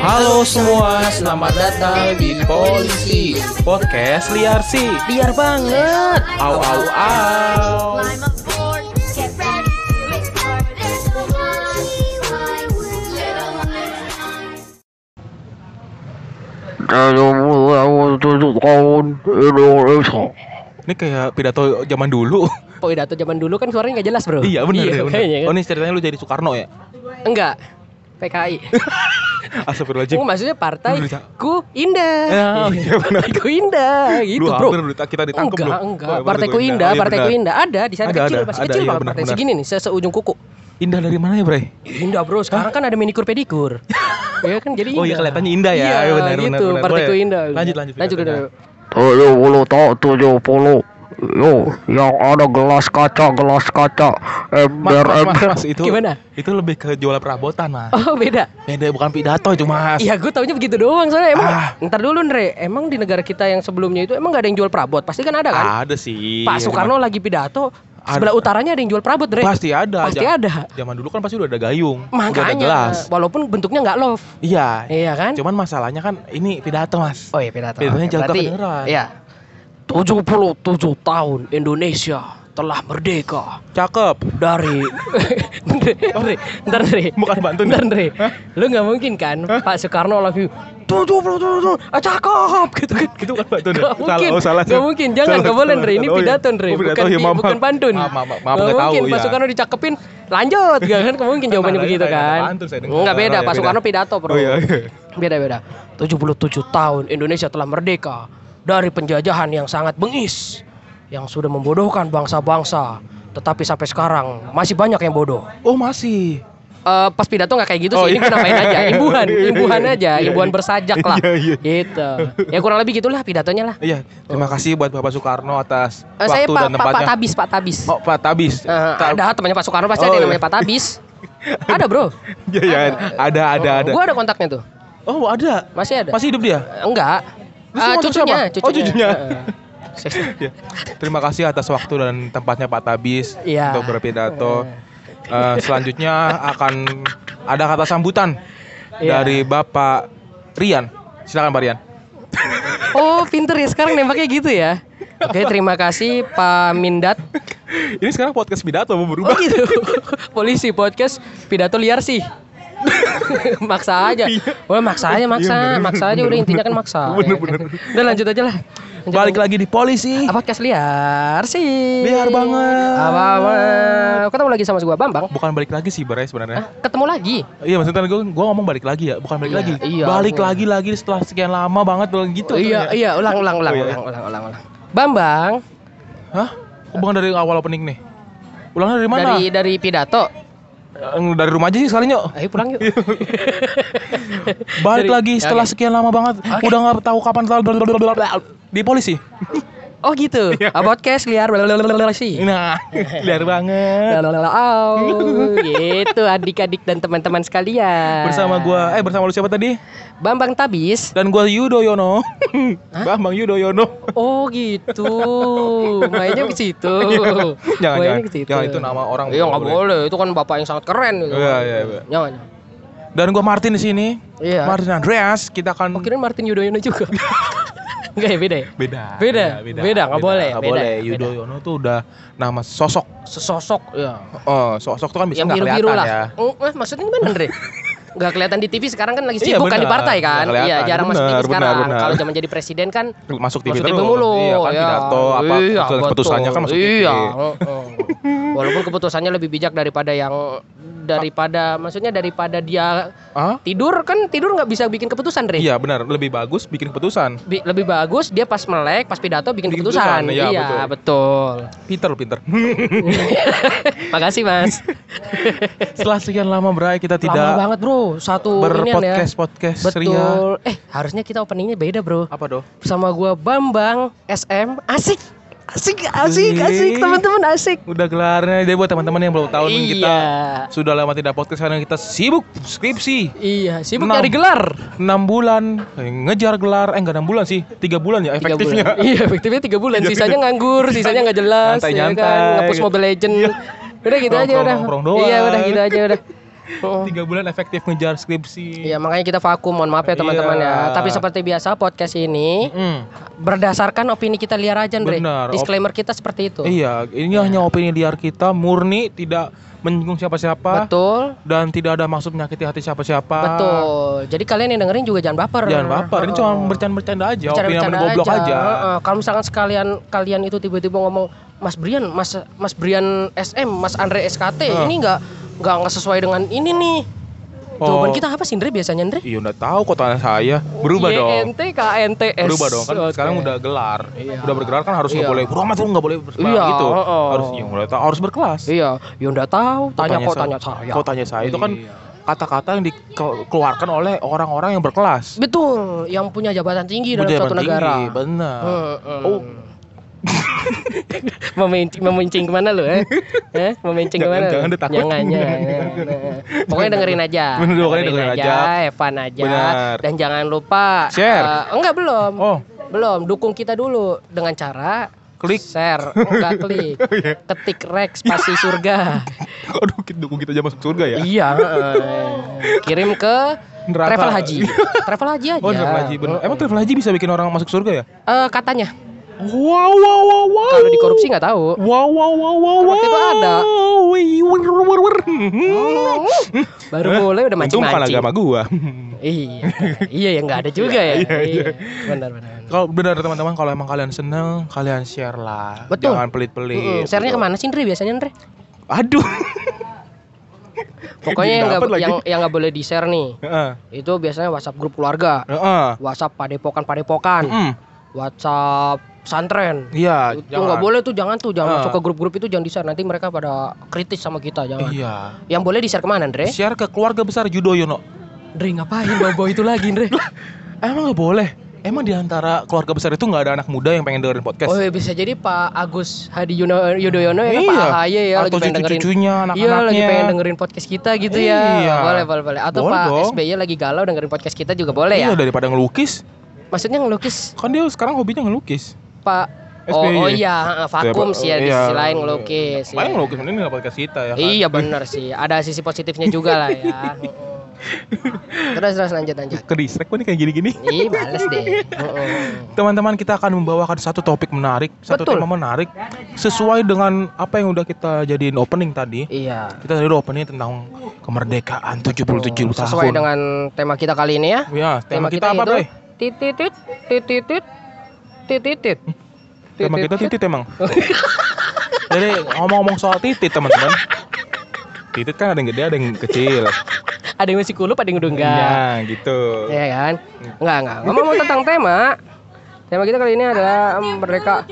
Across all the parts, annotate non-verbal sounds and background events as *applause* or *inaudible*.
Halo semua, selamat datang di Polisi Podcast liar sih Liar banget. Au au au. Ini kayak pidato zaman dulu Pidato zaman dulu kan suaranya nggak jelas bro. Iya bener ya bener. kayaknya kan. Oh ini ceritanya lu jadi Soekarno ya? Enggak. PKI. *laughs* Astagfirullahaladzim Oh, maksudnya partai Lu ku indah. Ya, iya benar. Partai ku indah gitu Lu bro. hampir udah kita ditangkep enggak, lu. enggak. Oh, Partai ku Indah. iya, partai ku indah ada di sana Ada, kecil, ada, masih ada, kecil iya, banget partai benar. segini nih, se seujung kuku. Indah dari mana ya Bre? Indah bro, sekarang kan ada manikur pedikur. *laughs* ya kan jadi indah. Oh iya kelihatannya indah ya Iya, Iya, benar, benar, gitu, benar. partai ku indah. Lanjut lanjut Lanjut pidatonya. tujuh puluh tujuh puluh Yo, yang ada gelas kaca, gelas kaca, Mas, ember, mas, mas, ember. mas, itu Gimana? Itu lebih ke jual perabotan mas. Oh beda. Beda bukan pidato itu mas Iya gue taunya begitu doang soalnya emang Ah. Ntar dulu Ndre Emang di negara kita yang sebelumnya itu Emang gak ada yang jual perabot? Pasti kan ada kan? Ada sih. Pak Soekarno lagi pidato Ada. Sebelah utaranya ada yang jual perabot Ndre Pasti ada. Pasti Jam- ada. Zaman dulu kan pasti udah ada gayung Udah ada Makanya gelas. Walaupun bentuknya nggak love. Iya. Iya kan? Cuman masalahnya kan ini pidato mas. Oh iya pidato. Pidatonya Oke, jaga berarti- kedengeran. Iya 77 tahun Indonesia telah merdeka. Cakep. Dari *laughs* ntar Ndre Bukan bantu. Ntar Ndre Lu gak mungkin kan Pak Soekarno lagi 77 ah, cakep gitu kan. Itu kan ya? Gak mungkin, oh, salah, gak mungkin, jangan, gak boleh Ndre, ini. Oh, iya. pidato Ndre, Oh, bukan, iya, bukan pantun. Maaf, maaf, maaf, Gak nggak tahu, mungkin, Pak ya. Soekarno dicakepin, lanjut, gak kan, mungkin jawabannya begitu kan. Enggak beda, Oh, iya, Pak beda. Soekarno pidato bro. Oh iya, iya. Beda-beda 77 tahun Indonesia telah merdeka Dari penjajahan yang sangat bengis Yang sudah membodohkan bangsa-bangsa Tetapi sampai sekarang masih banyak yang bodoh Oh masih Eh, pas pidato nggak kayak gitu Oh, sih, ini iya. gue nambahin aja, *laughs* imbuhan, Iya, iya, imbuhan iya. aja, Iya, imbuhan iya. bersajak lah, Iya, iya. gitu. Ya kurang lebih gitulah pidatonya lah. Iya Terima kasih buat Bapak Soekarno atas saya Waktu Pak, dan Pak, Pak tempatnya Tabis, Pak Tabis. Oh Pak Tabis Ta- ada temannya Pak Soekarno pasti Oh, ada yang iya. namanya Pak Tabis. *laughs* ada bro. Iya iya Ada ada ada Gue ada kontaknya tuh, Oh ada masih ada. Masih hidup dia? Enggak. Eh, maksud cucunya, cucunya. Oh, cucunya. Eh, *laughs* Ya. Terima kasih atas waktu dan tempatnya Pak Tabis Iya. untuk berpidato. Eh, selanjutnya akan ada kata sambutan Iya. dari Bapak Rian. Silakan Pak Rian. Oh, pinter ya sekarang nembaknya gitu ya. Oke, terima kasih Pak Mindat. Ini sekarang podcast pidato mau Oh berubah. gitu. *laughs* Polisi podcast pidato liar sih. *laughs* maksa aja. Wah, maksa aja, maksa, Iya, bener, maksa aja udah intinya kan maksa. Bener, ya bener. Udah lanjut aja lah. Lanjut, Balik lagi di polisi. Ah, podcast liar sih. Liar banget. Apa apa. Ketemu lagi sama gua Bambang. Bukan balik lagi sih Bre sebenarnya. Hah? Ketemu lagi. Iya maksudnya gue gue ngomong balik lagi ya, bukan balik Iya, lagi. iya, balik harusnya. lagi lagi setelah sekian lama banget bilang gitu. iya, ternyata. iya, ulang ulang ulang Oh, iya. ulang ulang ulang ulang. Bambang Hah? Oh, bukan dari awal opening nih. Ulangnya dari mana? dari dari pidato. Dari rumah aja sih sekalian yuk. Ayo pulang yuk. Balik Dari- lagi setelah Oke. sekian lama banget. Oke. Udah nggak tahu kapan di polisi. *laughs* Oh gitu. Iya. Ah, podcast liar sih. Nah, *laughs* liar banget. Oh, *laughs* gitu adik-adik dan teman-teman sekalian. Bersama gua, eh bersama lu siapa tadi? Bambang Tabis. Dan gua Yudoyono. *laughs* Bambang Yudoyono. Oh gitu. Mainnya ke situ. jangan Mainnya jangan. ke situ. Jangan itu nama orang. Iya nggak boleh. Itu kan bapak yang sanget keren gitu. Iya, iya, iya. Jangan. Dan gua Martin di sini. Iya. Martin Andreas, kita akan Oh kirain Martin Yudhoyono juga. *laughs* Enggak ya beda ya? beda. Beda? Beda, nggak boleh, Nggak beda, boleh. beda. Yudoyono tuh udah nama sosok. Sesosok ya. Oh, sosok tuh kan bisa yang nggak biru-biru kelihatan lah. ya. Oh, eh, maksudnya gimana, Andre? *laughs* Nggak kelihatan di TV sekarang kan lagi Iya, sibuk kan di partai kan? Iya, jarang masuk TV Benar, sekarang. Kalau zaman jadi presiden kan Masuk TV masuk terus. TV mulu. Iya kan ya. pidato apa Iya, keputusan- keputusannya kan masuk TV. Iya. heeh. Walaupun keputusannya lebih bijak daripada yang daripada maksudnya daripada dia Hah? tidur kan tidur nggak bisa bikin keputusan, Andre. Iya benar, lebih bagus bikin keputusan. Bi- lebih bagus dia pas melek, pas pidato bikin, Bikin keputusan. keputusan, iya, iya, betul. betul. Pinter pinter. *laughs* *laughs* Makasih, Mas. Setelah sekian lama berai kita Lama tidak banget, Bro. Satu inian ya. berpodcast podcast ria. Betul. Eh, harusnya kita openingnya beda, Bro. Apa doh? Bersama gua Bambang SM. Asik. Asik, asik, Asik. teman-teman asik. Udah gelarnya dia buat teman-teman yang belum tahu nih kita Iya. sudah lama tidak podcast karena kita sibuk skripsi. Iya, sibuk Enam. nyari gelar. 6 bulan eh, ngejar gelar eh enggak 6 bulan sih 3 bulan ya Tiga efektifnya bulan. Iya, efektifnya tiga bulan. Sisanya nganggur, sisanya nggak jelas. ya Nyantai-nyantai. kan? Ngepus Mobile Legend. Udah gitu aja udah. Nongkrong-nongkrong doang. Iya, udah gitu aja udah. Oh. Tiga bulan efektif ngejar skripsi. Iya makanya kita vakum, mohon maaf ya teman-teman Iya. ya. Tapi seperti biasa podcast ini Mm. berdasarkan opini kita liar aja. Benar, Disclaimer kita seperti itu. Iya, ini hanya opini liar kita, murni, tidak menyinggung siapa-siapa, Betul. dan tidak ada maksud menyakiti hati siapa-siapa. Betul. Jadi kalian yang dengerin juga jangan baper. Jangan baper, ini cuma bercanda-bercanda aja, Bercanda-bercanda goblok aja. Heeh. Kalau misalkan sekalian kalian itu tiba-tiba ngomong Mas Brian, Mas Mas Brian SM, Mas Andre SKT, Heeh. ini nggak nggak sesuai dengan ini nih. Oh. Jawaban kita apa sih Andre biasanya Andre? Iya udah tahu kok tanya saya. Berubah dong. YNT KNTS. Berubah dong kan Oke. sekarang udah gelar. Iya. Udah bergelar kan harus nggak Iya. boleh beromat lu nggak boleh Iya, gitu. heeh. Harus yang udah tahu harus berkelas. Iya, ya udah tahu. Tanya kok tanya saya. Kok tanya saya itu kan Iya. kata-kata yang dikeluarkan oleh orang-orang yang berkelas. Betul, yang punya jabatan tinggi dalam Budaya suatu tinggi, negara. Benar. Heeh. Oh. Memincing memincing ke mana lu eh? eh memincing Jangan- ke mana lu? jangan deh, takut. jangan *laughs* jangan, jangan. pokoknya dengerin aja Bener, pokoknya dengerin aja. Evan aja Benar. dan jangan lupa Share. eh, enggak belum Oh, belum dukung kita dulu dengan cara klik. share enggak *laughs* klik Iya. ketik Rex *laughs* spasi surga Aduh, kita dukung kita aja masuk surga ya. iya eh. kirim ke Neraka. travel haji travel haji aja Oh, travel haji bener. Emang travel haji bisa bikin orang masuk surga ya? Eh, katanya Wow, wow, wow, wow. kalau dikorupsi nggak tahu Wow, wow, wow, wow, wow. Waktu itu ada. Wer. baru Eh, mulai udah Untung bukan mancing-mancing agama gua. Iya, iya yang nggak ada juga ya. Iya, iya. Benar benar. Kalau benar teman-teman kalau emang kalian seneng, kalian share lah. Betul. Jangan pelit-pelit. Mm, Share-nya ke mana sih Ndre biasanya Ndre? Aduh. Pokoknya yang nggak lagi. yang yang nggak boleh di share nih. Itu biasanya WhatsApp grup keluarga. WhatsApp padepokan padepokan, Mm. WhatsApp pesantren. Iya, itu nggak boleh tuh jangan tuh jangan Ah. masuk ke grup-grup itu jangan di share nanti mereka pada kritis sama kita jangan. Iya. Yang boleh di share ke mana Ndre? Share ke keluarga besar Judoyono. Ndre ngapain bawa-bawa itu lagi Ndre? Emang nggak boleh? Emang di antara keluarga besar itu nggak ada anak muda yang pengen dengerin podcast? Oh iya, bisa jadi Pak Agus Hadi Yuno- Yudhoyono ya kan Pak Iya. AHY ya lagi Atau pengen dengerin cucu-cucunya, Iya lagi pengen dengerin podcast kita gitu ya Iya. Boleh boleh boleh Atau Boleh Pak dong. SBY lagi galau dengerin podcast kita juga boleh Iya ya daripada ngelukis. Maksudnya ngelukis Kan dia sekarang hobinya ngelukis. Pak Oh, SBY. oh iya vakum sih ya di Iya. sisi lain ngelukis ya. ngelukis ini nggak podcast kita ya. kan? Iya bener sih Ada sisi positifnya juga lah ya *laughs* Terus terus lanjut lanjut Ke distract nih kayak gini-gini. Ih males deh *laughs* Heeh. Teman-teman kita akan membawakan satu topik menarik, satu Betul. tema menarik sesuai dengan apa yang udah kita jadiin opening tadi. Iya Kita tadi udah opening tentang kemerdekaan 77 tahun. Sesuai dengan tema kita kali ini ya Ya, tema, kita, apa, itu Bre? Tititit Tititit Tititit Tema kita titit emang. Jadi ngomong-ngomong soal titit, teman-teman. Titit kan ada yang gede, ada yang kecil. Ada yang masih kulup, ada yang udah enggak Ya, gitu. Iya kan? Enggak, enggak. Ngomong tentang tema, tema kita kali ini adalah em, merdeka.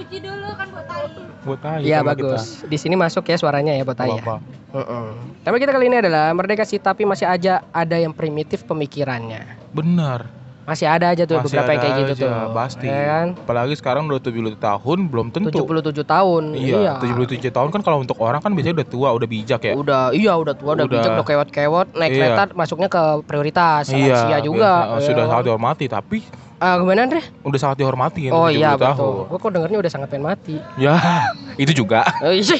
Buat aja Iya tema bagus. Di sini masuk ya suaranya ya buat Kita. Ayah. Apa? Heeh. Tema kita kali ini adalah merdeka sih tapi masih aja ada yang primitif pemikirannya. Benar. Masih ada aja tuh Masih beberapa yang kayak gitu aja, tuh. Pasti. Ya kan? Apalagi sekarang udah 70 tahun belum tentu. 77 tahun. Iya, 77 tahun kan kalau untuk orang kan biasanya udah tua, udah bijak ya. Udah, iya udah tua, udah, Udah. bijak, udah kewot-kewot, naik Iya. kereta masuknya ke prioritas, Iya, lansia juga. biasa- oh, sudah Iya. sangat dihormati, tapi Ah, gimana Andre? udah sangat dihormati kan Oh 70 iya tahun. betul. Gue kok dengernya udah sangat pengen mati. Ya, *laughs* itu juga. Oh, iya.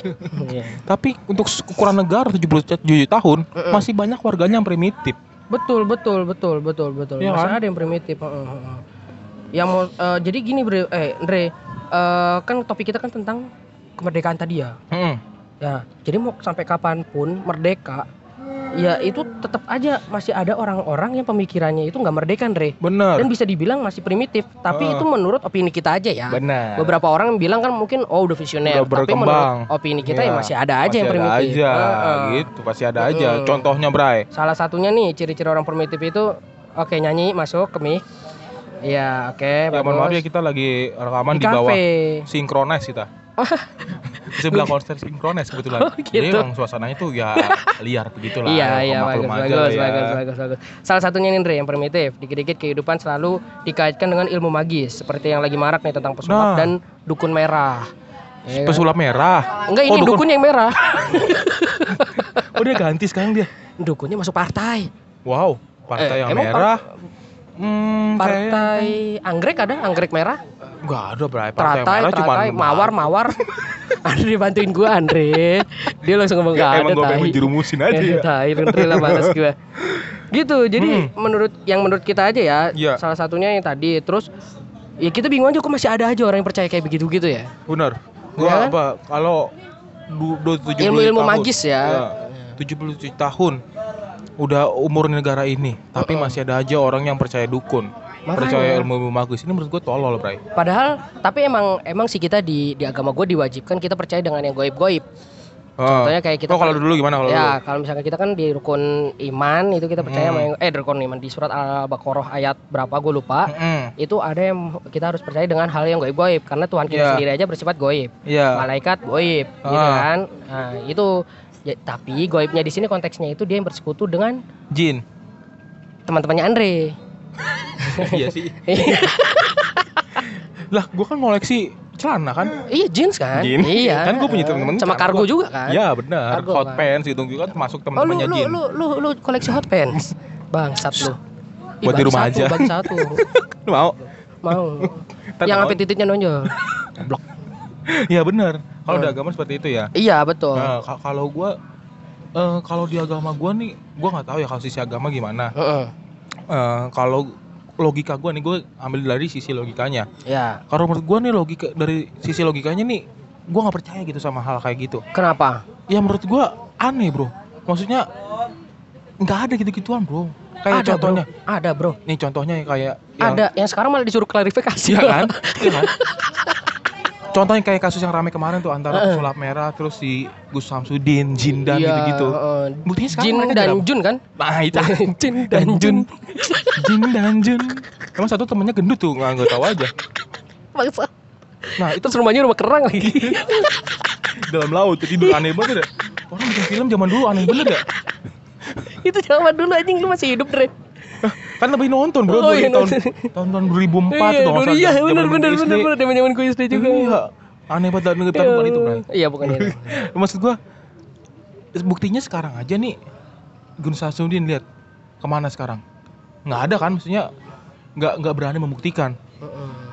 Iya. Tapi untuk ukuran negara 77 tahun Mm-mm. masih banyak warganya yang primitif. Betul, betul, betul, betul, betul. Iya Masih kan? ada yang primitif. heeh, heeh. Yang mau eh, jadi gini, Bre, eh Andre, eh, kan topik kita kan tentang kemerdekaan tadi ya. Mm-mm. Ya, jadi mau sampai kapan pun merdeka, ya itu tetap aja masih ada orang-orang yang pemikirannya itu nggak merdeka, Andre. Bener. Dan bisa dibilang masih primitif, tapi Heeh. itu menurut opini kita aja ya. Bener. Beberapa orang yang bilang kan mungkin oh udah visioner, Udah tapi menurut opini kita ya Iya, masih ada aja Masih yang ada primitif. aja, Heeh. gitu. Pasti ada aja. Mm-mm. Contohnya, Bray. Salah satunya nih ciri-ciri orang primitif itu oke nyanyi masuk ke mic. Iya, oke, Ya, mohon maaf ya kita lagi rekaman Di di, bawah sinkronis kita. *laughs* di sebelah konser sinkronis kebetulan. Oh, Jadi gitu. emang suasananya tuh ya liar begitu lah. Iya, iya, bagus, bagus, ya. bagus, bagus, bagus. Salah satunya nih Andre yang primitif. Dikit-dikit kehidupan selalu dikaitkan dengan ilmu magis, seperti yang lagi marak nih tentang pesulap Nah. dan dukun merah. Ya kan? Pesulap merah. Enggak, ini Oh, dukun yang merah. *laughs* Oh dia ganti sekarang dia. Dukunnya masuk partai. Wow, partai Eh, yang merah. Hmm, Partai anggrek ada, anggrek merah. Enggak ada, Bray. Partai Teratai, merah cuma teratai, mawar, mawar. *laughs* Andre bantuin gua Andre. Dia langsung ngomong gak ada Emang gue pengen aja ya. Tai, bener lah balas gua. *laughs* Gitu, jadi Hmm. menurut yang menurut kita aja ya, Iya. salah satunya yang tadi terus ya kita bingung aja kok masih ada aja orang yang percaya kayak begitu gitu ya. Benar. Ya Gua kan? apa? Kalau du, du, 70 Ilmu-ilmu tahun, magis ya. 77 tahun udah umur negara ini, tapi Heeh. masih ada aja orang yang percaya dukun. Makanya. Percaya ilmu-ilmu magis. Ini menurut gue tolol, Bray. Padahal tapi emang emang sih kita di di agama gue diwajibkan kita percaya dengan yang goib-goib. Ah. Contohnya kayak kita Oh, kalau dulu gimana kalau ya, dulu? kalau misalkan kita kan di rukun iman itu kita percaya Hmm. sama yang eh di rukun iman di surat Al-Baqarah ayat berapa gue lupa. Mm-mm. Itu ada yang kita harus percaya dengan hal yang goib-goib karena Tuhan kita Iya. sendiri aja bersifat goib. Iya. Malaikat goib, gitu Ah. kan. Nah, itu ya, tapi goibnya di sini konteksnya itu dia yang bersekutu dengan Jin. teman-temannya Andre. *laughs* iya sih. Lah, gua kan ngoleksi celana kan. iya, jeans kan? Jin. Iya. Kan gua punya temen sama kargo juga kan? Iya, benar. Kargo, Hot kan? pants gitu juga masuk Oh, lu, teman-temannya lu, Jin. lu, lu, lu koleksi hot pants. Bangsat lu. Buat di rumah bangsat aja. lu, Bangsat *laughs* lu. Mau? Mau. Yang sampai titiknya nonjol. *laughs* Blok. Iya benar. Kalau di agama seperti itu ya. Iya, betul. Nah, ka- kalau gua eh kalau di agama gua nih, gua nggak tahu ya kalau sisi agama gimana. Heeh. Eh, kalau logika gua nih, gua ambil dari sisi logikanya. Ya. Kalau menurut gua nih logika dari sisi logikanya nih, gua nggak percaya gitu sama hal kayak gitu. Kenapa? Ya menurut gua aneh bro. Maksudnya nggak ada gitu-gituan bro. Kayak ada, contohnya, Bro. Ada, Bro. nih contohnya kayak yang, Ada. Yang sekarang malah disuruh klarifikasi. Iya kan? Iya kan? *laughs* Contohnya kayak kasus yang ramai kemarin tuh antara Heeh. pesulap merah terus si Gus Samsudin, Jindan Iya, gitu-gitu. heeh. Buktinya sekarang Jin dan apa? Jun kan? Nah itu *laughs* Jin dan Jun. Jin dan Jun Emang satu temennya gendut tuh nggak nggak tahu aja Bangsa. Nah itu rumahnya rumah kerang lagi. *laughs* dalam laut tidur aneh banget ya Orang bikin film zaman dulu aneh banget ya itu zaman dulu anjing lu masih hidup, Dre. Kan lebih nonton bro Oh, iya, tahun, nonton. tahun, tahun 2004 iya, tuh dulu iya, zaman benar benar benar benar zaman-zaman gue SD juga. Iya Aneh banget tapi tapi bukan itu bro Iya, bukan itu. *laughs* Maksud gua Buktinya sekarang aja nih Gun Samsudin lihat Ke mana sekarang nggak ada kan maksudnya nggak nggak berani membuktikan.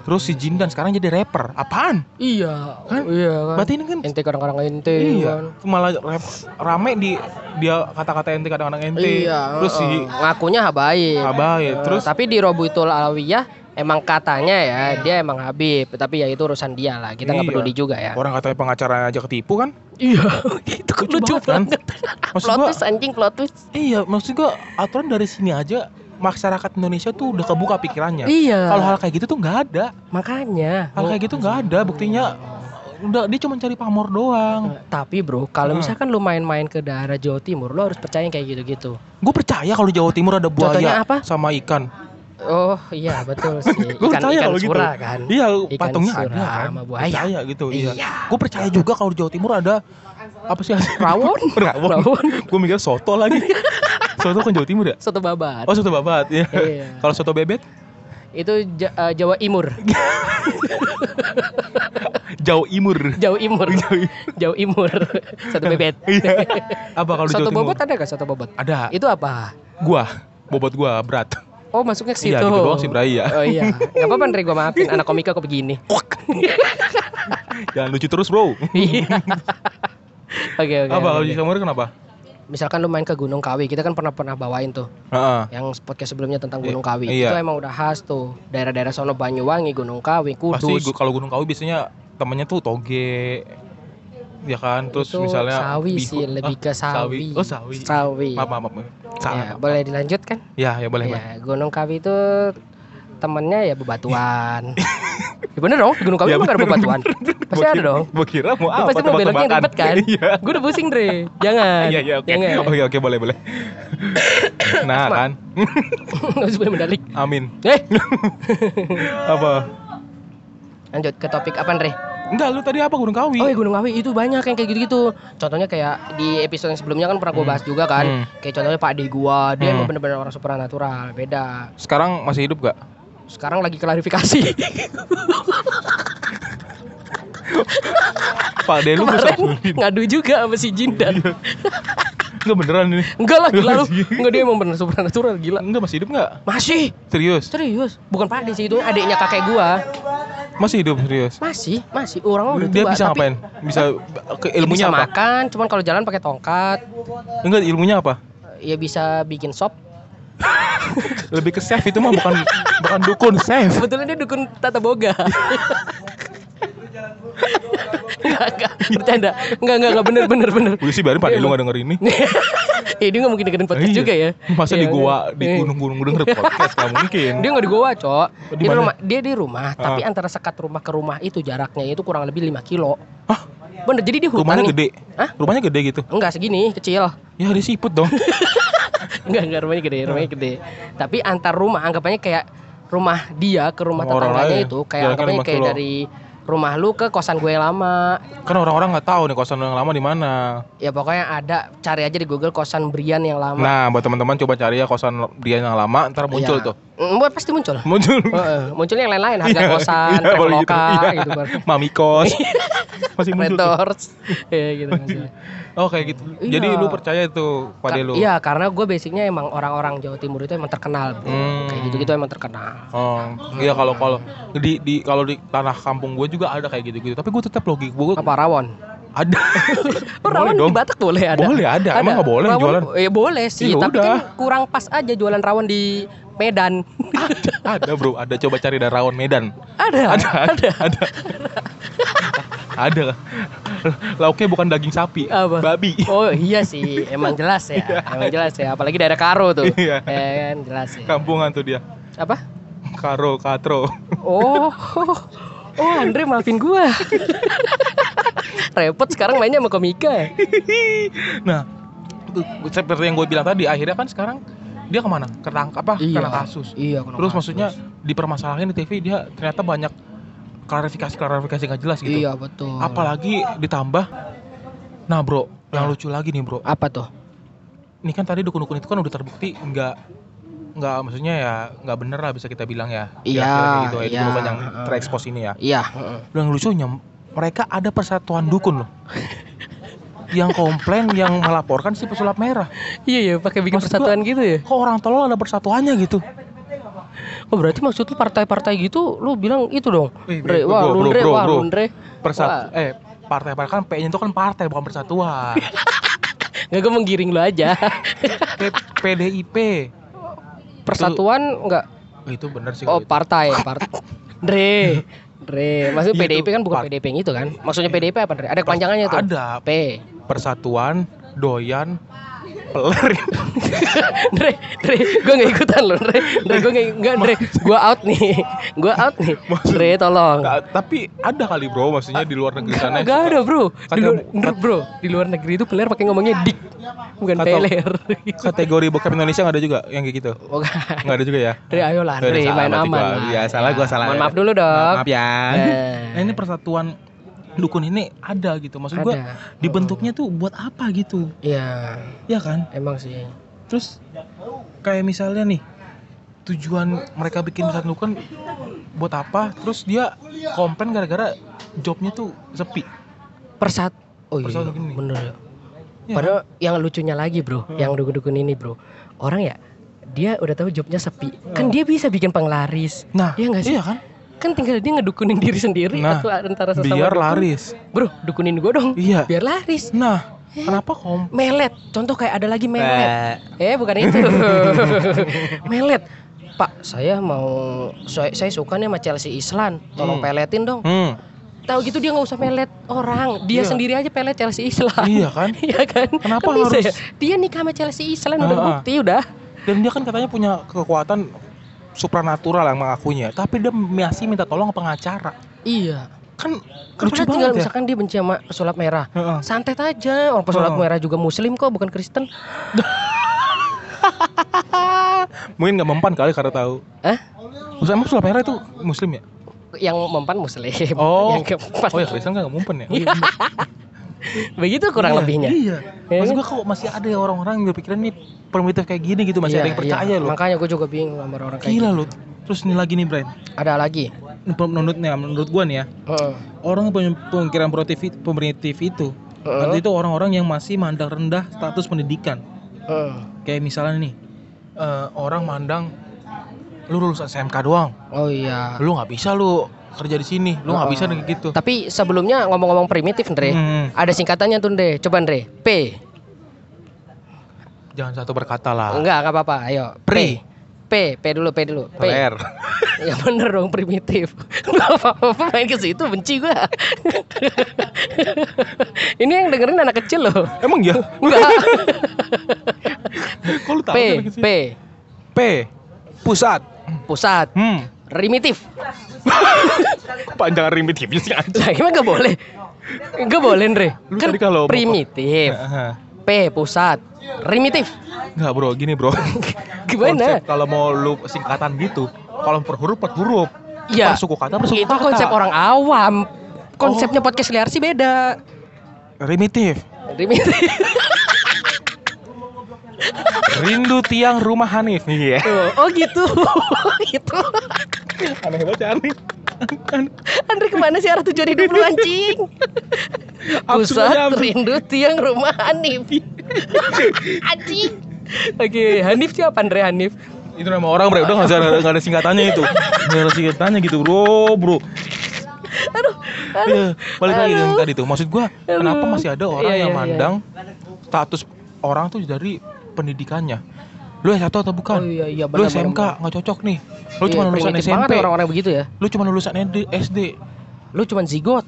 Terus si Jindan sekarang jadi rapper apaan Iya, Kan? iya kan. berarti ini kan ente kadang-kadang ente iya kan. malah rap, rame di dia kata-kata ente kadang-kadang ente Iya, terus si heeh. ngakunya habaib. Abai Eh, terus tapi di Robutul Alawiyah emang katanya ya dia emang Habib, tapi ya itu urusan dia lah. Kita nggak Iya. peduli juga ya. orang katanya pengacaranya aja ketipu kan Iya, *laughs* itu kan Lucu banget, banget. maksud plot gua twist anjing plot twist. iya maksud gua aturan dari sini aja masyarakat Indonesia tuh udah kebuka pikirannya Iya. kalau hal kayak gitu tuh nggak ada makanya. hal kayak gitu nggak ada buktinya udah dia cuma cari pamor doang Eh, Tapi bro, kalau Heeh. misalkan lu main-main ke daerah Jawa Timur, lu harus percaya kayak gitu-gitu. gue percaya kalau Jawa Timur ada Contohnya buaya apa? sama ikan Oh iya betul sih. *laughs* Ikan percaya ikan kalau gitu. kan. Iya, Ikan patungnya ada kan. sama buaya. Percaya gitu, iya. Iya. Gue percaya juga kalau di Jawa Timur ada apa sih? *laughs* Rawon? Rawon. Rawon. Gue mikir soto lagi. *laughs* soto kan Jawa Timur ya? Soto babat. Oh, soto babat ya. Iya. kalau soto bebek? Itu eh, Jawa Imur. Jawa Imur. Jawa Imur. Jawa Imur. Soto bebet. Iya. apa kalau Soto Jawa Timur? bobot ada gak soto bobot? Ada. Itu apa? Gua, bobot gua berat. Oh masuknya ke situ. Iya, gitu doang sih, Bray, ya. Oh iya. Gak apa-apa Andre gue maafin. Anak komika kok begini. Jangan lucu terus, Bro. Iya. Oke oke. apa kalau di Samur kenapa? Misalkan lu main ke Gunung Kawi, kita kan pernah pernah bawain tuh, Heeh. yang podcast sebelumnya tentang I- Gunung Kawi. iya. Itu emang udah khas tuh. Daerah-daerah sono Banyuwangi, Gunung Kawi, Pasti Kudus. gua- kalau Gunung Kawi biasanya temennya tuh toge. Ya kan, terus Itu misalnya sawi bihun. sih, lebih Ah, ke sawi. Oh, sawi. Sawi. Maaf, maaf, maaf. Ya, boleh dilanjutkan? Ya, ya boleh, boleh. Ya, Gunung Kawi itu temennya ya bebatuan. *laughs* ya bener dong, di Gunung Kawi Ya, emang gak ada bebatuan. *laughs* Pasti ada dong. Gua kira mau apa? pasti mau beloknya ribet kan? Iya. Gue udah pusing, Dre. Jangan. Iya, iya, oke. Jangan. Oke, oke, boleh, boleh. *coughs* nah, kan. *coughs* Nggak usah mendalik. Amin. Eh, *coughs* Apa? lanjut ke topik apa, Dre? Enggak, lu tadi apa Gunung Kawi? Oh, ya Gunung Kawi itu banyak yang kayak gitu-gitu. Contohnya kayak di episode yang sebelumnya kan pernah gue Hmm. bahas juga kan. Hmm. Kayak contohnya Pak De gua, dia Hmm. emang bener-bener orang supernatural, beda. Sekarang masih hidup gak? Sekarang lagi klarifikasi. Pak Delu Kemarin ngadu juga sama si Jindan. Enggak beneran ini. Enggak lah gila lu. Anjing. Enggak dia emang bener supernatural gila. Enggak masih hidup enggak? Masih. Serius? Serius. Bukan Pak sih itu adiknya kakek gua. Masih hidup serius. Masih, masih. Orang udah Dia tua, bisa tapi ngapain? Bisa ke ya ilmunya bisa apa? makan, cuman kalau jalan pakai tongkat. Enggak, ilmunya apa? Ya bisa bikin sop. Lebih ke chef itu mah bukan bukan dukun, chef. Sebetulnya dia dukun tata boga. Enggak, enggak, bercanda. Enggak, enggak, enggak bener, bener, bener. Sih biarin Pak lu enggak denger *laughs* ini. Eh, dia nggak mungkin dengerin podcast Iya. juga ya. Masa Iya, di gua iya. di gunung-gunung denger podcast enggak mungkin. Dia nggak di goa, Cok. di Dia, mana? rumah, dia di rumah, tapi Ah. antara sekat rumah ke rumah itu jaraknya itu kurang lebih 5 kilo. Hah? Bener, jadi di hutan Rumahnya nih. gede. Hah? Rumahnya gede gitu. Enggak segini, kecil. Ya ada siput dong. *laughs* Enggak, enggak rumahnya gede, rumahnya gede. Tapi antar rumah anggapannya kayak rumah dia ke rumah orang tetangganya lain. itu kayak anggapannya 5 kayak kilo. dari rumah lu ke kosan gue yang lama. Kan orang-orang nggak tahu nih kosan yang lama di mana. Ya pokoknya ada cari aja di Google kosan Brian yang lama. Nah, buat teman-teman coba cari ya kosan dia yang lama, ntar muncul Iya. tuh. Buat pasti muncul. Muncul. *laughs* Heeh, munculnya yang lain-lain harga Iya, kosan, iya, kalau gitu, Traveloka iya. gitu. Mami kos. *laughs* Masih muncul. tuh. Rentors. ya gitu *laughs* maksudnya. Oh, kayak gitu. Jadi Iya. lu percaya itu pada Ka- lu. Iya, karena gue basicnya emang orang-orang Jawa Timur itu emang terkenal. Hmm. Kayak gitu-gitu emang terkenal. Oh, iya kalau kalau di di kalau di tanah kampung gue juga ada kayak gitu-gitu. Tapi gue tetap logik gue Apa rawon? ada. Oh, rawon di Batak boleh ada. Boleh ada. Emang nggak boleh Rawon- jualan? Ya boleh sih, Ya tapi udah. kan kurang pas aja jualan rawon di Medan. ada bro, ada coba cari dari rawon Medan. ada, Ada, ada, ada. ada. Lauknya bukan daging sapi, Apa? babi. Oh iya sih, emang jelas ya, emang jelas ya. Apalagi daerah Karo tuh, Iya. ya kan jelas ya. Kampungan tuh dia. Apa? Karo, katro. Oh, oh Andre maafin gua. Repot sekarang mainnya sama komika. nah, seperti yang gue bilang tadi, akhirnya kan sekarang dia ke mana? Ketangkap apa? Kena kasus. Iya, kena Terus kasus. maksudnya dipermasalahin di TV dia ternyata banyak klarifikasi klarifikasi nggak jelas gitu. Iya betul. Apalagi ditambah, nah bro, yang lucu lagi nih bro. Apa tuh? Ini kan tadi dukun-dukun itu kan udah terbukti nggak nggak maksudnya ya nggak bener lah bisa kita bilang ya. Iya, gitu ya, iya. dukun yang terekspos ini ya. Iya. Yang lucunya mereka ada persatuan dukun loh. *laughs* yang komplain, yang melaporkan si pesulap merah. Iya ya, pakai bikin Maksud persatuan gitu ya. Kok orang tolol ada persatuannya gitu? Oh berarti maksud lu partai-partai gitu lu bilang itu dong. Bro, wah bro, Lundre, bro, wah bro. Lundre. Persatu, Wah. eh partai-partai kan P-nya itu kan partai bukan persatuan. *laughs* Nggak gue menggiring lu aja. P- PDIP. Persatuan enggak itu bener sih. oh partai, partai. *laughs* Dre. Dre, maksudnya Iya, PDIP kan bukan PDIP yang itu kan? Maksudnya PDIP apa Dre? Ada kepanjangannya tuh. Ada P. persatuan doyan peler. *laughs* Dre, Dre, gue nggak ikutan loh, Dre, Dre, gue nggak, Dre, gue out nih, gue out nih, Dre, tolong. Nggak, tapi ada kali bro, maksudnya di luar negeri sana. Gak ada bro, di luar, Dre, bro, di luar negeri itu peler pakai ngomongnya dik, bukan Kata- peler. Kategori bokep Indonesia nggak ada juga yang kayak gitu. Bukan. Nggak ada juga ya. Dre, ayolah, Dre, main aman. Iya, salah, gua salah. Mohon maaf dulu dong. Maaf ya. Eh. Nah ini persatuan dukun ini ada gitu. Maksud gua Ada. dibentuknya tuh buat apa gitu? Iya, Ya kan? emang sih. Terus kayak misalnya nih tujuan mereka bikin persatuan dukun buat apa? Terus dia komplain gara-gara jobnya tuh sepi. Persat, oh iya, Persatuan gini. bener ya. Ya Padahal yang lucunya lagi bro, Hmm. yang dukun-dukun ini bro, orang ya dia udah tahu jobnya sepi, kan dia bisa bikin penglaris, Nah, Iya nggak sih? Iya kan? Kan tinggal dia ngedukunin diri sendiri Nah, atau antara sesama Biar dukun. laris. Bro, dukunin gue dong, Iya. biar laris. Nah, kenapa kom? Melet, contoh kayak ada lagi melet. Eh bukan itu, *laughs* melet. Pak, saya mau saya, saya suka nih sama Chelsea Islan, tolong Hmm. peletin dong. Hmm, Tahu gitu dia nggak usah melet orang, dia Iya. sendiri aja pelet Chelsea Islan. iya kan? *laughs* Iya kan? Kenapa Kan bisa harus- ya? Dia nikah sama Chelsea Islan udah Ah, ah. bukti udah. Dan dia kan katanya punya kekuatan supranatural yang mengakuinya, tapi dia masih minta tolong pengacara. Iya. Kan Kan lucu tinggal banget ya. misalkan dia benci sama pesulap merah. Heeh. Santet aja, orang pesulap Oh. merah juga muslim kok, bukan Kristen. *laughs* Mungkin nggak mempan kali karena tahu. Hah? Maksudnya emang pesulap merah itu muslim ya? Yang mempan muslim. Oh. Yang. Oh ya Kristen nggak mempan ya? *laughs* *laughs* Begitu kurang Iya, lebihnya. Iya. Ya Maksud kan? gua kok masih ada ya orang-orang yang berpikiran nih primitif kayak gini gitu masih Iya, ada yang percaya iya. loh. Makanya gue juga bingung sama orang kayak Gila gitu. loh. Terus nih lagi nih Brian. Ada lagi. Menurut menurut gua nih ya, Heeh. orang yang punya pemikiran primitif, itu. Atau itu orang-orang yang masih mandang rendah status pendidikan. Heeh. Kayak misalnya nih, eh, orang mandang lu lulus SMK doang, Oh iya. lu nggak bisa lu kerja di sini, lu nggak Oh. bisa kayak gitu. Tapi sebelumnya ngomong-ngomong primitif, Andre. Hmm, Ada singkatannya tuh, Andre. Coba, Andre. P. jangan satu berkata lah. Enggak, enggak apa-apa. Ayo. Pri. P. P dulu, P dulu. P. PR. *laughs* Ya bener dong primitif. *laughs* Enggak apa-apa main ke situ benci gua. *laughs* Ini yang dengerin anak kecil loh. Emang ya? Enggak. Kok lu tahu P. P. P. Pusat. Pusat. Hmm. Primitif. *laughs* Panjang primitifnya sih anjing. Nah, emang gak boleh. Gak boleh, Andre. Lu Kan kalau primitif. P. Pusat. Primitif. Enggak bro, gini bro. *laughs* Gimana? Konsep kalau mau lu singkatan gitu, kalau per huruf per huruf. Iya. Per suku kata per suku Itu kata. konsep orang awam. Oh. Konsepnya podcast liar sih beda. Primitif. Primitif. *laughs* Rindu tiang rumah Hanif. Iya. Oh gitu. *laughs* gitu. Aneh banget ya Hanif. Andre ke mana sih arah tujuan hidup lu anjing? Pusat rindu tiang rumah Hanif. *laughs* anjing. Oke, Hanif siapa Andre Hanif? Itu nama orang bro, udah nggak ada, ada singkatannya itu. Nggak ada singkatannya gitu bro, bro. Aduh. Iya, balik lagi yang Aduh. tadi tuh. Maksud gua, kenapa Aduh. masih ada orang Iya, yang iya, iya. mandang status orang tuh dari pendidikannya. Lu S1 atau bukan? Oh iya iya Lu SMK nggak cocok nih. Lu cuma Iya, lulusan primitif SMP. orang-orang begitu ya. Lu cuma lulusan SD. Lu cuman zigot.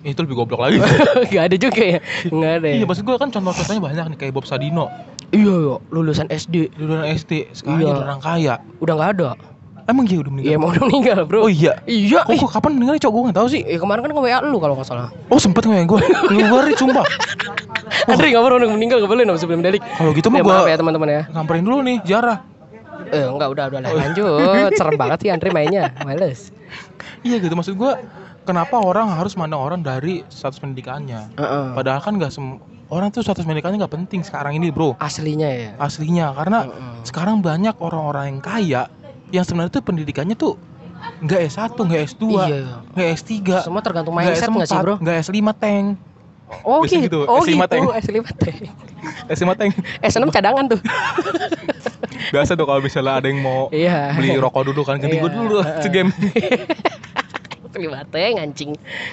Itu lebih goblok lagi. *laughs* Gak ada juga ya. Enggak ada. iya, Ya. maksud gua kan contoh-contohnya banyak nih kayak Bob Sadino. Iya, iya, lulusan SD Lulusan SD, sekarang Iya. jadi orang kaya. udah nggak ada. Emang dia udah meninggal? Iya, mau udah meninggal, Bro. Oh iya. Iya. Oh, kok kapan meninggalnya cowok gue gak tau sih. Eh, kemarin kan nge-WA lu kalau nggak salah. Oh sempet ya gue? Nih sumpah. *laughs* Andre nggak pernah udah meninggal, nggak boleh nama sebelum delik. Kalau gitu mah Ya, gue maaf ya teman-teman ya. samperin dulu nih Jarah. Eh, enggak udah udah lah lanjut. Serem banget sih Andre mainnya. Males. Iya gitu maksud gue. Kenapa orang harus mandang orang dari status pendidikannya? Heeh. Padahal kan nggak sem orang tuh status pendidikannya nggak penting sekarang ini bro. Aslinya ya. Aslinya karena Heeh. sekarang banyak orang-orang yang kaya yang sebenarnya tuh pendidikannya tuh nggak S1, nggak S2, Iya. nggak S3, Semua tergantung mindset nggak sih, S4, Bro? nggak S5 tank, Oh Biasanya gitu. gitu, Oh S5 gitu. tank. S5 tank. S5 tank. S6 cadangan tuh. Biasa tuh kalau misalnya ada yang mau Iya. beli rokok dulu kan ganti Iya. gue dulu Heeh. segame. S5 tank anjing.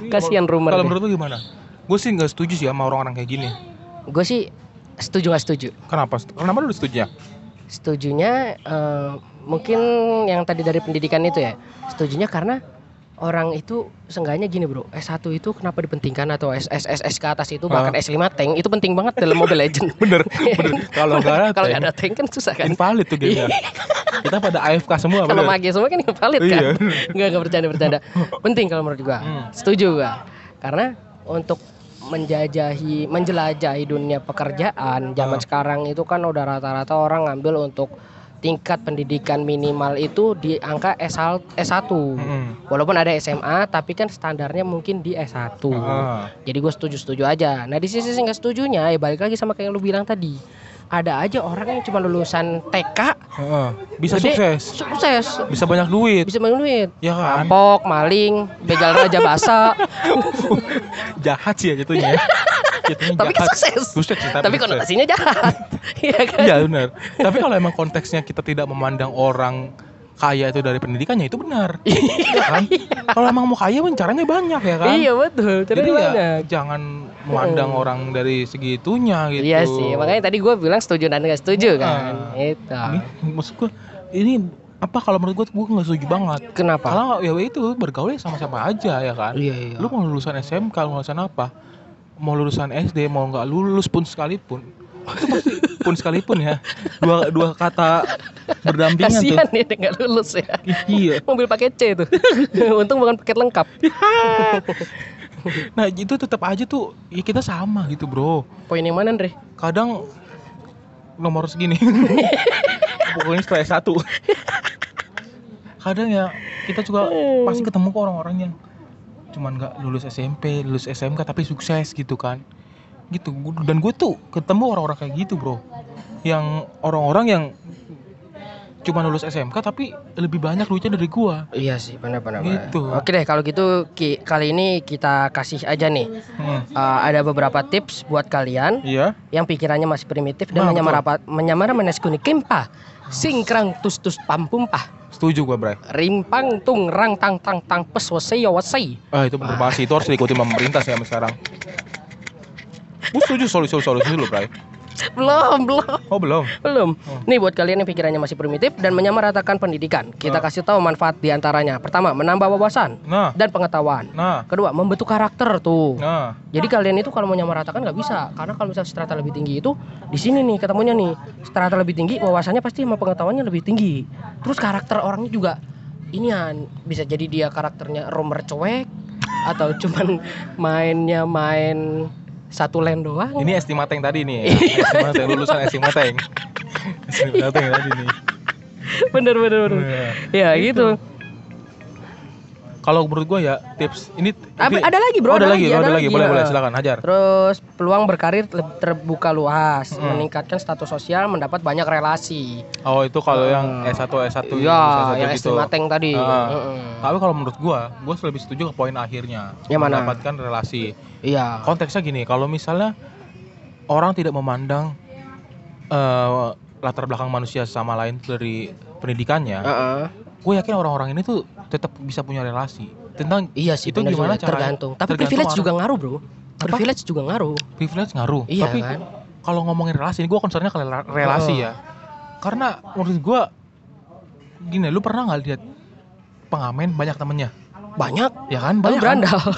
Kasihan rumor. Kalau menurut lu gimana? Gue sih nggak setuju sih sama orang-orang kayak gini. gue sih setuju nggak setuju. Kenapa? Kenapa lu setuju ya? Setujunya eh, mungkin yang tadi dari pendidikan itu ya. Setujunya karena orang itu seenggaknya gini bro S1 itu kenapa dipentingkan atau SSS ke atas itu bahkan Ah. S5 tank itu penting banget dalam Mobile Legend *laughs* Bener, bener. *laughs* Kalau nggak ada, kalau nggak ada tank kan susah kan invalid tuh gamenya. Kita pada AFK semua. kalau mage semua kan invalid kan Iya. nggak nggak bercanda bercanda penting kalau menurut gua Hmm. setuju gua karena untuk menjajahi menjelajahi dunia pekerjaan zaman sekarang itu kan udah rata-rata orang ngambil untuk tingkat pendidikan minimal itu di angka S1 S1 Mm-mm. walaupun ada SMA tapi kan standarnya mungkin di S1 Ah. jadi gue setuju-setuju aja nah di sisi nggak setujunya ya balik lagi sama kayak yang lu bilang tadi ada aja orang yang cuma lulusan TK. Bisa gede, sukses, sukses bisa banyak duit, bisa banyak duit ya kan? rampok maling begal raja basa *laughs* Jahat sih ya jatuhnya. *laughs* ya. Tapi kan sukses Sukses tapi sukses. konotasinya jahat *laughs* iya kan Iya benar. Tapi kalau emang konteksnya kita tidak memandang orang kaya itu dari pendidikannya itu benar. *laughs* Iya kan? Kalau emang mau kaya pun caranya banyak ya kan? iya betul Jadi ya jangan memandang Mm. orang dari segitunya gitu. iya sih makanya tadi gue bilang setuju dan nggak setuju kan Ah. itu Ini, maksud gua ini apa kalau menurut gua gua nggak setuju banget. kenapa Kalau ya itu bergaul sama siapa aja ya kan. iya iya Lu mau lulusan SMK, mau lulusan apa? Mau lulusan SD, mau nggak lulus pun sekalipun. Itu pasti pun sekalipun ya. Dua dua kata berdampingan tuh. kasihan dia nggak lulus ya Iya. mobil paket C tuh *laughs* untung bukan paket lengkap Nah, itu tetap aja tuh ya kita sama gitu, Bro. poin yang mana Andre Kadang nomor segini. *laughs* Pokoknya setelah S1. Kadang ya kita juga pasti ketemu kok orang-orang yang cuman nggak lulus SMP, lulus SMK tapi sukses gitu kan. Gitu. Dan gue tuh ketemu orang-orang kayak gitu, Bro. Yang orang-orang yang cuma lulus SMK tapi lebih banyak duitnya dari gua. Iya sih, benar-benar. benar. Gitu. Oke deh, kalau gitu ki- kali ini kita kasih aja nih Hmm. uh, ada beberapa tips buat kalian Iya. yang pikirannya masih primitif dan Nah, menyamar apa menyamar meneskuni kempa singkrang tus tus pampumpah Setuju gua, Bray. rimpang tung rang tang tang tang pes wasai wasai Ah, itu bener banget sih. Itu harus diikuti pemerintah sih sampai sekarang. Gue setuju solusi-solusi dulu, Bray. *laughs* belum belum Oh, belum. belum Oh. nih buat kalian yang pikirannya masih primitif dan menyamaratakan pendidikan kita Ah. kasih tahu manfaat di antaranya pertama menambah wawasan Nah, dan pengetahuan nah, kedua membentuk karakter tuh nah. Jadi kalian itu kalau mau nyamaratakan nggak bisa, karena kalau misalnya strata lebih tinggi itu di sini nih ketemunya nih strata lebih tinggi, wawasannya pasti sama pengetahuannya lebih tinggi. Terus karakter orangnya juga inian bisa jadi dia karakternya romer cuek atau *laughs* cuman mainnya main satu lane doang. Ini estimateng tadi nih. estimateng lulusan estimateng. estimateng tadi nih. bener bener bener. Iya. Ya gitu. Kalau menurut gua ya tips ini Apa- ini- ada lagi bro, Oh, ada, lagi, oh, ada lagi. Boleh, ya. boleh, silakan hajar. Terus peluang berkarir terbuka luas, Mm. meningkatkan status sosial, mendapat banyak relasi. Oh, itu kalau yang Ah. S1 S1 Iya, S1 yang gitu. estimateng tadi. Ah. Mm-mm. Tapi kalau menurut gua, gua lebih setuju ke poin akhirnya. Yang mana? Mendapatkan relasi. Iya. Konteksnya gini, kalau misalnya orang tidak memandang eh, latar belakang manusia sama lain dari pendidikannya, Heeh. Gue yakin orang-orang ini tuh tetap bisa punya relasi. Tentang Iya sih, Itu gimana caranya? tergantung. Tapi Tergantung privilege orang. juga ngaruh, Bro. Apa? Privilege juga ngaruh. privilege ngaruh. Iya Tapi kan? kalau ngomongin relasi, gue concernnya ke rela- relasi Oh. ya. Karena menurut gue, gini, lu pernah nggak lihat pengamen banyak temennya? Banyak, Ya kan, banyak berandal. *laughs*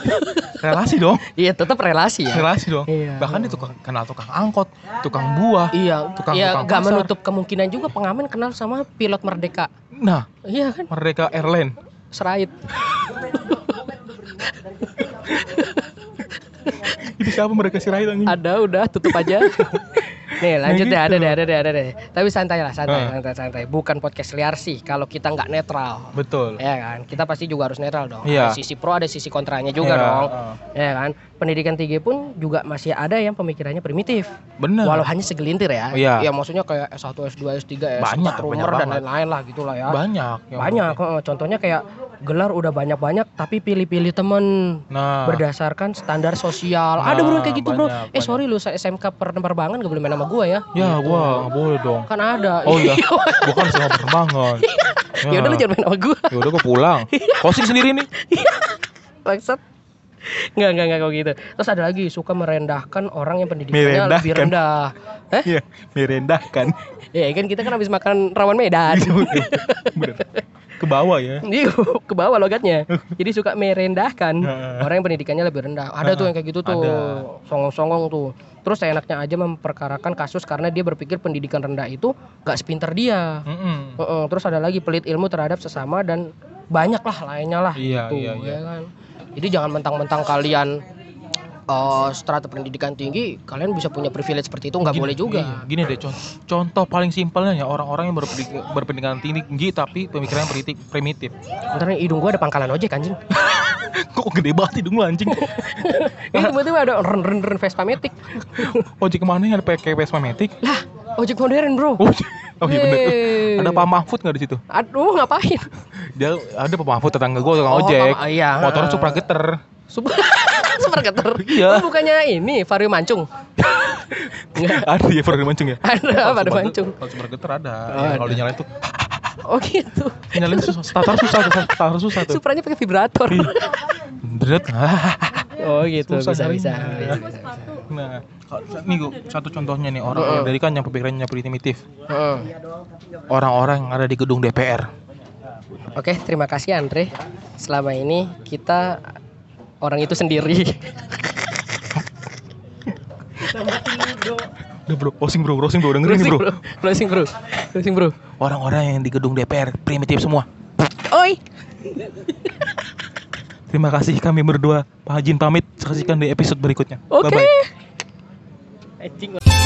relasi dong, Iya, tetap relasi ya. relasi dong. Iya. Bahkan dia tukang kenal tukang angkot, tukang buah. Iya, Tukang- iya tukang pasar. menutup kemungkinan juga pengamen kenal sama pilot Merdeka. Nah, Iya kan? mereka airline. Serait. Ini siapa mereka Rai anjing? Ada udah tutup aja. *laughs* Nih lanjut deh, gitu. ada deh, ada deh, ada deh. Tapi santai lah, santai, Ah. santai, santai. Bukan podcast liar sih kalau kita nggak netral. Betul. Ya kan, kita pasti juga harus netral dong. Iya. Ada sisi pro, ada sisi kontranya juga Iya, dong. ah. Ya kan, pendidikan tinggi pun juga masih ada yang pemikirannya primitif. Bener. Walau hanya segelintir ya. Iya. Ya maksudnya kayak S1, S2, S3, S4, Banyak, rumor banyak dan lain-lain lah gitulah ya. banyak. Banyak, heeh. contohnya kayak gelar udah banyak-banyak tapi pilih-pilih temen Nah, berdasarkan standar sosial. Nah, ada bro kayak gitu bro. banyak, eh banyak. sorry lu SMK penerbangan gak boleh main sama gua ya. ya Gitu. gua nggak boleh dong. Kan ada. Oh iya, gua kan sama penerbangan. ya udah lu jangan main sama gua. Ya udah gua pulang. *laughs* Closing sendiri nih. Bangsat. Enggak, enggak, enggak kok gitu. Terus ada lagi suka merendahkan orang yang pendidikannya lebih rendah. Hah? Iya, merendahkan. Ya kan kita kan habis makan rawan Medan. Bener. Ke bawah ya. Iya, ke bawah logatnya. Jadi suka merendahkan orang yang pendidikannya lebih rendah. Ada tuh yang kayak gitu tuh, songong-songong tuh. Terus seenaknya aja memperkarakan kasus karena dia berpikir pendidikan rendah itu gak sepinter dia. Mm-mm. Heeh, Terus ada lagi pelit ilmu terhadap sesama dan banyak lah lainnya lah Iya, gitu, iya, iya. ya kan. Jadi jangan mentang-mentang kalian eh, strata pendidikan tinggi, kalian bisa punya privilege seperti itu nggak boleh juga. iya, Gini deh, contoh, contoh paling simpelnya ya orang-orang yang berpendidik- berpendidikan tinggi tapi pemikirannya primitif. primitif. Ntar nih, hidung gua ada pangkalan ojek anjing. *laughs* Kok gede banget hidung lu anjing? *laughs* Ini tiba-tiba ada ren ren ren Vespa Matic. Ojek ke mana yang ada pakai Vespa Matic? Lah, ojek modern, Bro. Oh, oh iya bener. Ada Pak Mahfud nggak di situ? Aduh, ngapain? Dia ada Pak Mahfud tetangga gue tukang Oh, ojek. Pak- iya. Motornya Supra geter. Super *laughs* Super geter. Iya. Oh, bukannya ini Vario Mancung. *laughs* Ada ya Supra mancung ya? Ada Vario Supra- Mancung. Kalau Supra geter ada. Oh, Ya, ada. kalau dinyalain tuh, *laughs* Oh gitu. nyalain susah. Starter susah starter susah tuh. Supranya pakai vibrator. Dret. Oh gitu, Susah bisa, bisa, bisa, bisa, bisa. Nah, nih satu contohnya nih orang Heeh. dari kan yang pemikirannya primitif. Heeh. Orang-orang yang ada di gedung DPR. Oke, terima kasih Andre. Selama ini kita orang itu sendiri. Udah bro, closing bro, closing bro, dengerin nih bro. Closing bro. Closing bro. Orang-orang yang di gedung DPR primitif semua. Oi. Terima kasih kami berdua. Pak Hajin pamit. Saksikan di episode berikutnya. Oke. 哎，经过。